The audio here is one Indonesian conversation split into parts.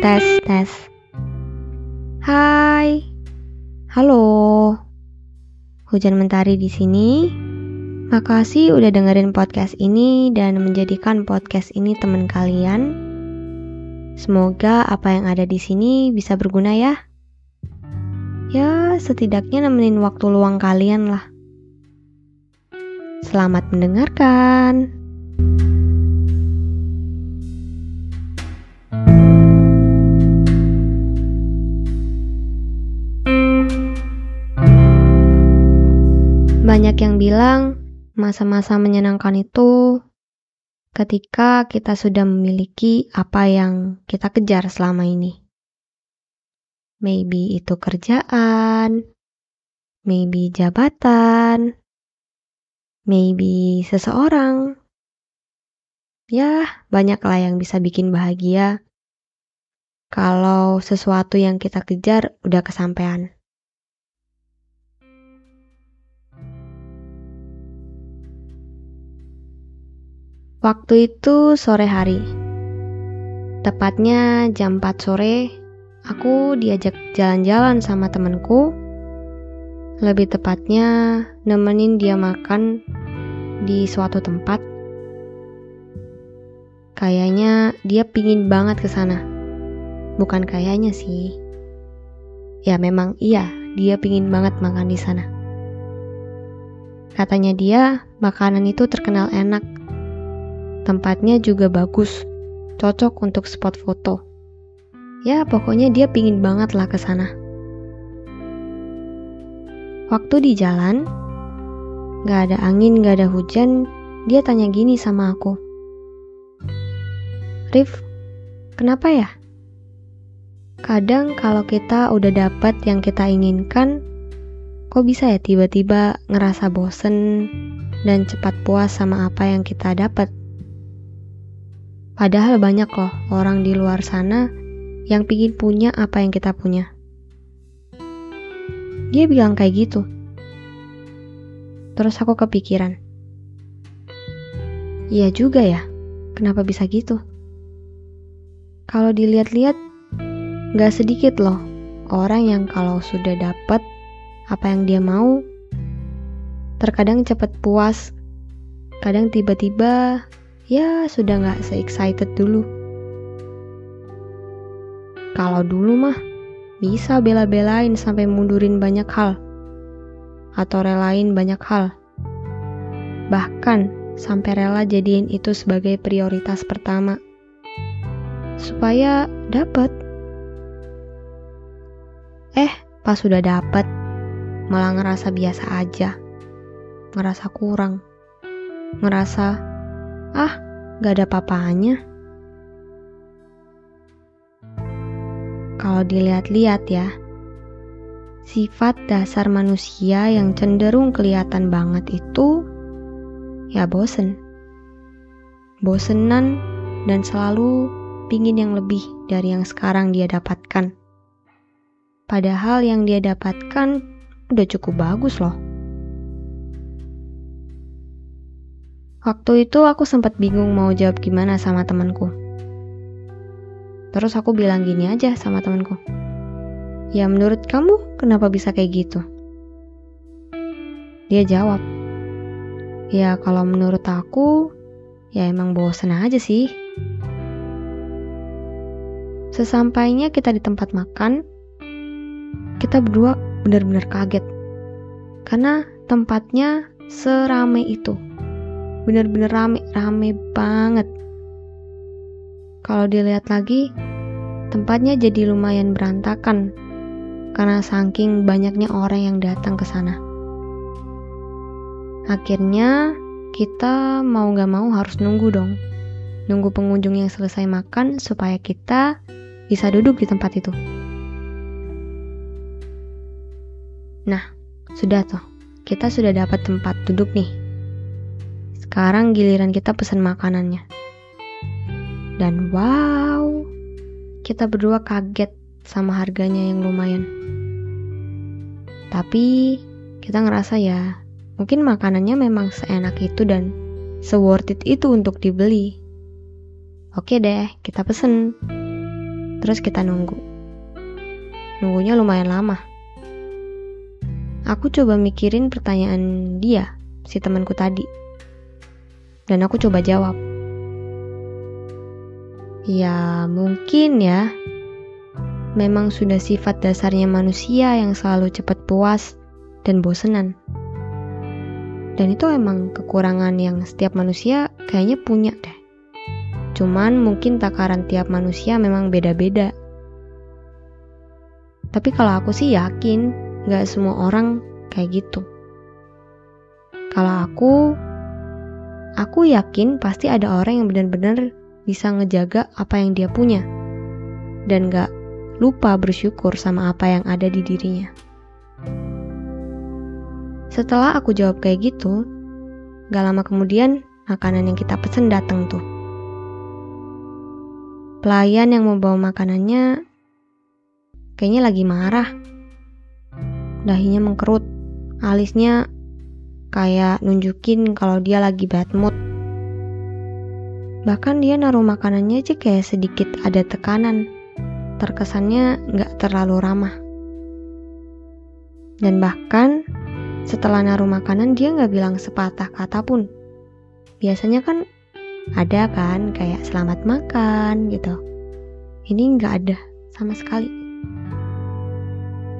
Tes, tes. Hai. Halo. Hujan mentari di sini. Makasih udah dengerin podcast ini dan menjadikan podcast ini teman kalian. Semoga apa yang ada di sini bisa berguna ya. Ya, setidaknya nemenin waktu luang kalian lah. Selamat mendengarkan. Banyak yang bilang masa-masa menyenangkan itu ketika kita sudah memiliki apa yang kita kejar selama ini. Maybe itu kerjaan, maybe jabatan, maybe seseorang. Ya, banyaklah yang bisa bikin bahagia kalau sesuatu yang kita kejar udah kesampaian. Waktu itu sore hari. Tepatnya jam 4 sore, aku diajak jalan-jalan sama temenku. Lebih tepatnya nemenin dia makan di suatu tempat. Kayaknya dia pingin banget ke sana. Bukan kayaknya sih. Ya memang iya, dia pingin banget makan di sana. Katanya dia, makanan itu terkenal enak Tempatnya juga bagus, cocok untuk spot foto. Ya, pokoknya dia pingin banget lah ke sana. Waktu di jalan, gak ada angin, gak ada hujan, dia tanya gini sama aku. Rif, kenapa ya? Kadang kalau kita udah dapet yang kita inginkan, kok bisa ya tiba-tiba ngerasa bosen dan cepat puas sama apa yang kita dapat? Padahal banyak loh orang di luar sana yang pingin punya apa yang kita punya. Dia bilang kayak gitu. Terus aku kepikiran. Iya juga ya, kenapa bisa gitu? Kalau dilihat-lihat, gak sedikit loh orang yang kalau sudah dapat apa yang dia mau, terkadang cepat puas, kadang tiba-tiba ya sudah nggak se-excited dulu. Kalau dulu mah bisa bela-belain sampai mundurin banyak hal atau relain banyak hal. Bahkan sampai rela jadiin itu sebagai prioritas pertama. Supaya dapat. Eh, pas sudah dapat, malah ngerasa biasa aja. Ngerasa kurang. Ngerasa Ah, gak ada papanya. Kalau dilihat-lihat ya, sifat dasar manusia yang cenderung kelihatan banget itu ya bosen. Bosenan dan selalu pingin yang lebih dari yang sekarang dia dapatkan. Padahal yang dia dapatkan udah cukup bagus loh. Waktu itu aku sempat bingung mau jawab gimana sama temanku. Terus aku bilang gini aja sama temanku. Ya menurut kamu kenapa bisa kayak gitu? Dia jawab. Ya kalau menurut aku ya emang bosen aja sih. Sesampainya kita di tempat makan, kita berdua benar-benar kaget. Karena tempatnya seramai itu bener-bener rame, rame banget. Kalau dilihat lagi, tempatnya jadi lumayan berantakan karena saking banyaknya orang yang datang ke sana. Akhirnya kita mau gak mau harus nunggu dong. Nunggu pengunjung yang selesai makan supaya kita bisa duduk di tempat itu. Nah, sudah tuh. Kita sudah dapat tempat duduk nih sekarang giliran kita pesan makanannya. Dan wow, kita berdua kaget sama harganya yang lumayan. Tapi kita ngerasa ya, mungkin makanannya memang seenak itu dan se-worth it itu untuk dibeli. Oke deh, kita pesen. Terus kita nunggu. Nunggunya lumayan lama. Aku coba mikirin pertanyaan dia, si temanku tadi. Dan aku coba jawab. Ya, mungkin ya. Memang sudah sifat dasarnya manusia yang selalu cepat puas dan bosenan. Dan itu emang kekurangan yang setiap manusia kayaknya punya deh. Cuman mungkin takaran tiap manusia memang beda-beda. Tapi kalau aku sih yakin gak semua orang kayak gitu. Kalau aku, aku yakin pasti ada orang yang benar-benar bisa ngejaga apa yang dia punya dan gak lupa bersyukur sama apa yang ada di dirinya. Setelah aku jawab kayak gitu, gak lama kemudian makanan yang kita pesen datang tuh. Pelayan yang membawa makanannya kayaknya lagi marah. Dahinya mengkerut, alisnya kayak nunjukin kalau dia lagi bad mood. Bahkan dia naruh makanannya aja kayak sedikit ada tekanan. Terkesannya nggak terlalu ramah. Dan bahkan setelah naruh makanan dia nggak bilang sepatah kata pun. Biasanya kan ada kan kayak selamat makan gitu. Ini nggak ada sama sekali.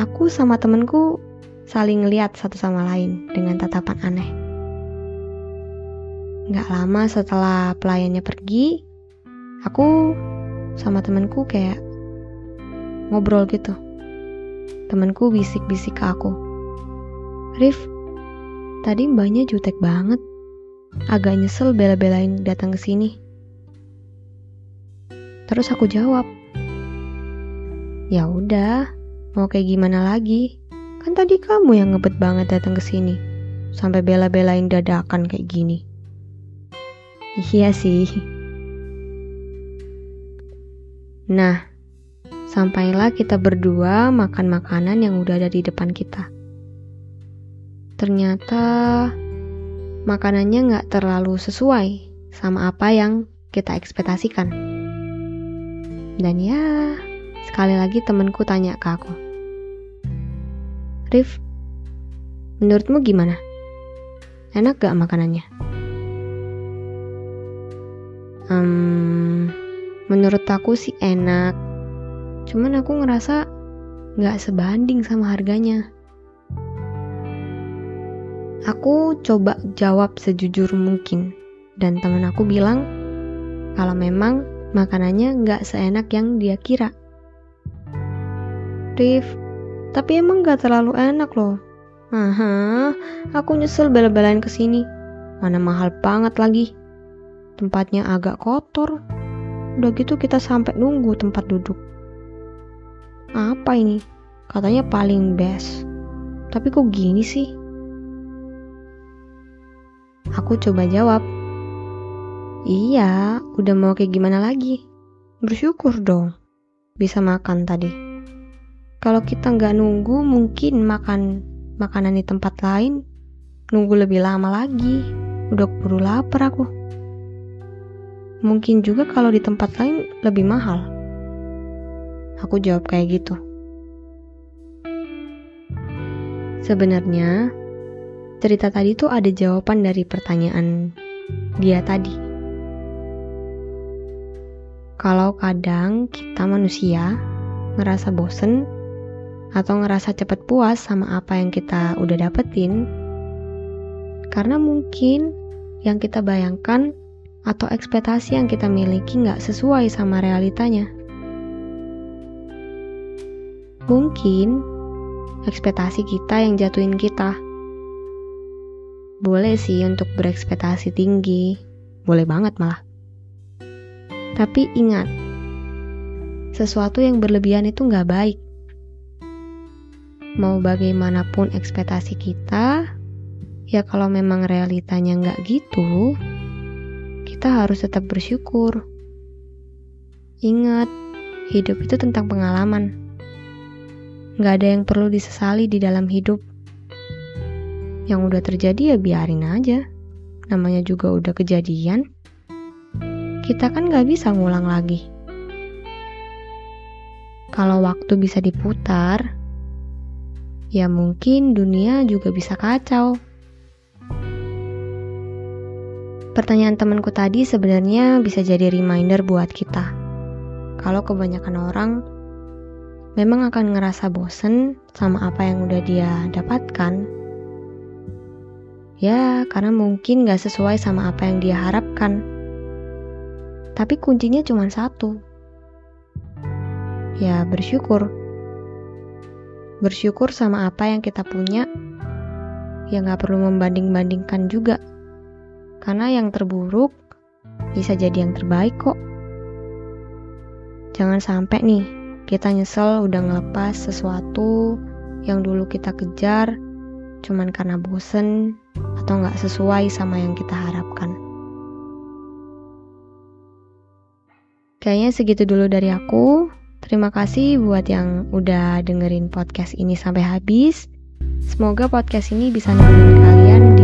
Aku sama temenku saling ngeliat satu sama lain dengan tatapan aneh. Gak lama setelah pelayannya pergi, aku sama temanku kayak ngobrol gitu. Temanku bisik-bisik ke aku. Rif, tadi mbaknya jutek banget. Agak nyesel bela-belain datang ke sini. Terus aku jawab, Ya udah, mau kayak gimana lagi? Kan tadi kamu yang ngebet banget datang ke sini. Sampai bela-belain dadakan kayak gini. Iya sih. Nah, sampailah kita berdua makan makanan yang udah ada di depan kita. Ternyata makanannya nggak terlalu sesuai sama apa yang kita ekspektasikan. Dan ya, sekali lagi temenku tanya ke aku. Rif, menurutmu gimana? Enak gak makanannya? Um, menurut aku sih enak. Cuman aku ngerasa gak sebanding sama harganya. Aku coba jawab sejujur mungkin. Dan teman aku bilang kalau memang makanannya gak seenak yang dia kira. Rif, tapi emang gak terlalu enak loh. Aha, aku nyesel bela-belain ke sini. Mana mahal banget lagi. Tempatnya agak kotor. Udah gitu kita sampai nunggu tempat duduk. Apa ini? Katanya paling best. Tapi kok gini sih? Aku coba jawab. Iya, udah mau kayak gimana lagi? Bersyukur dong. Bisa makan tadi. Kalau kita nggak nunggu, mungkin makan makanan di tempat lain nunggu lebih lama lagi. Udah keburu lapar aku. Mungkin juga kalau di tempat lain lebih mahal. Aku jawab kayak gitu. Sebenarnya, cerita tadi tuh ada jawaban dari pertanyaan dia tadi. Kalau kadang kita manusia ngerasa bosen atau ngerasa cepet puas sama apa yang kita udah dapetin, karena mungkin yang kita bayangkan atau ekspektasi yang kita miliki nggak sesuai sama realitanya. Mungkin ekspektasi kita yang jatuhin kita. Boleh sih untuk berekspektasi tinggi, boleh banget malah. Tapi ingat, sesuatu yang berlebihan itu nggak baik. Mau bagaimanapun ekspektasi kita, ya kalau memang realitanya nggak gitu, kita harus tetap bersyukur. Ingat, hidup itu tentang pengalaman. Nggak ada yang perlu disesali di dalam hidup. Yang udah terjadi ya biarin aja. Namanya juga udah kejadian. Kita kan nggak bisa ngulang lagi. Kalau waktu bisa diputar, ya mungkin dunia juga bisa kacau. Pertanyaan temanku tadi sebenarnya bisa jadi reminder buat kita. Kalau kebanyakan orang memang akan ngerasa bosen sama apa yang udah dia dapatkan. Ya, karena mungkin gak sesuai sama apa yang dia harapkan. Tapi kuncinya cuma satu. Ya, bersyukur. Bersyukur sama apa yang kita punya. Ya gak perlu membanding-bandingkan juga. Karena yang terburuk bisa jadi yang terbaik kok. Jangan sampai nih kita nyesel udah ngelepas sesuatu yang dulu kita kejar cuman karena bosen atau nggak sesuai sama yang kita harapkan. Kayaknya segitu dulu dari aku. Terima kasih buat yang udah dengerin podcast ini sampai habis. Semoga podcast ini bisa nemenin kalian di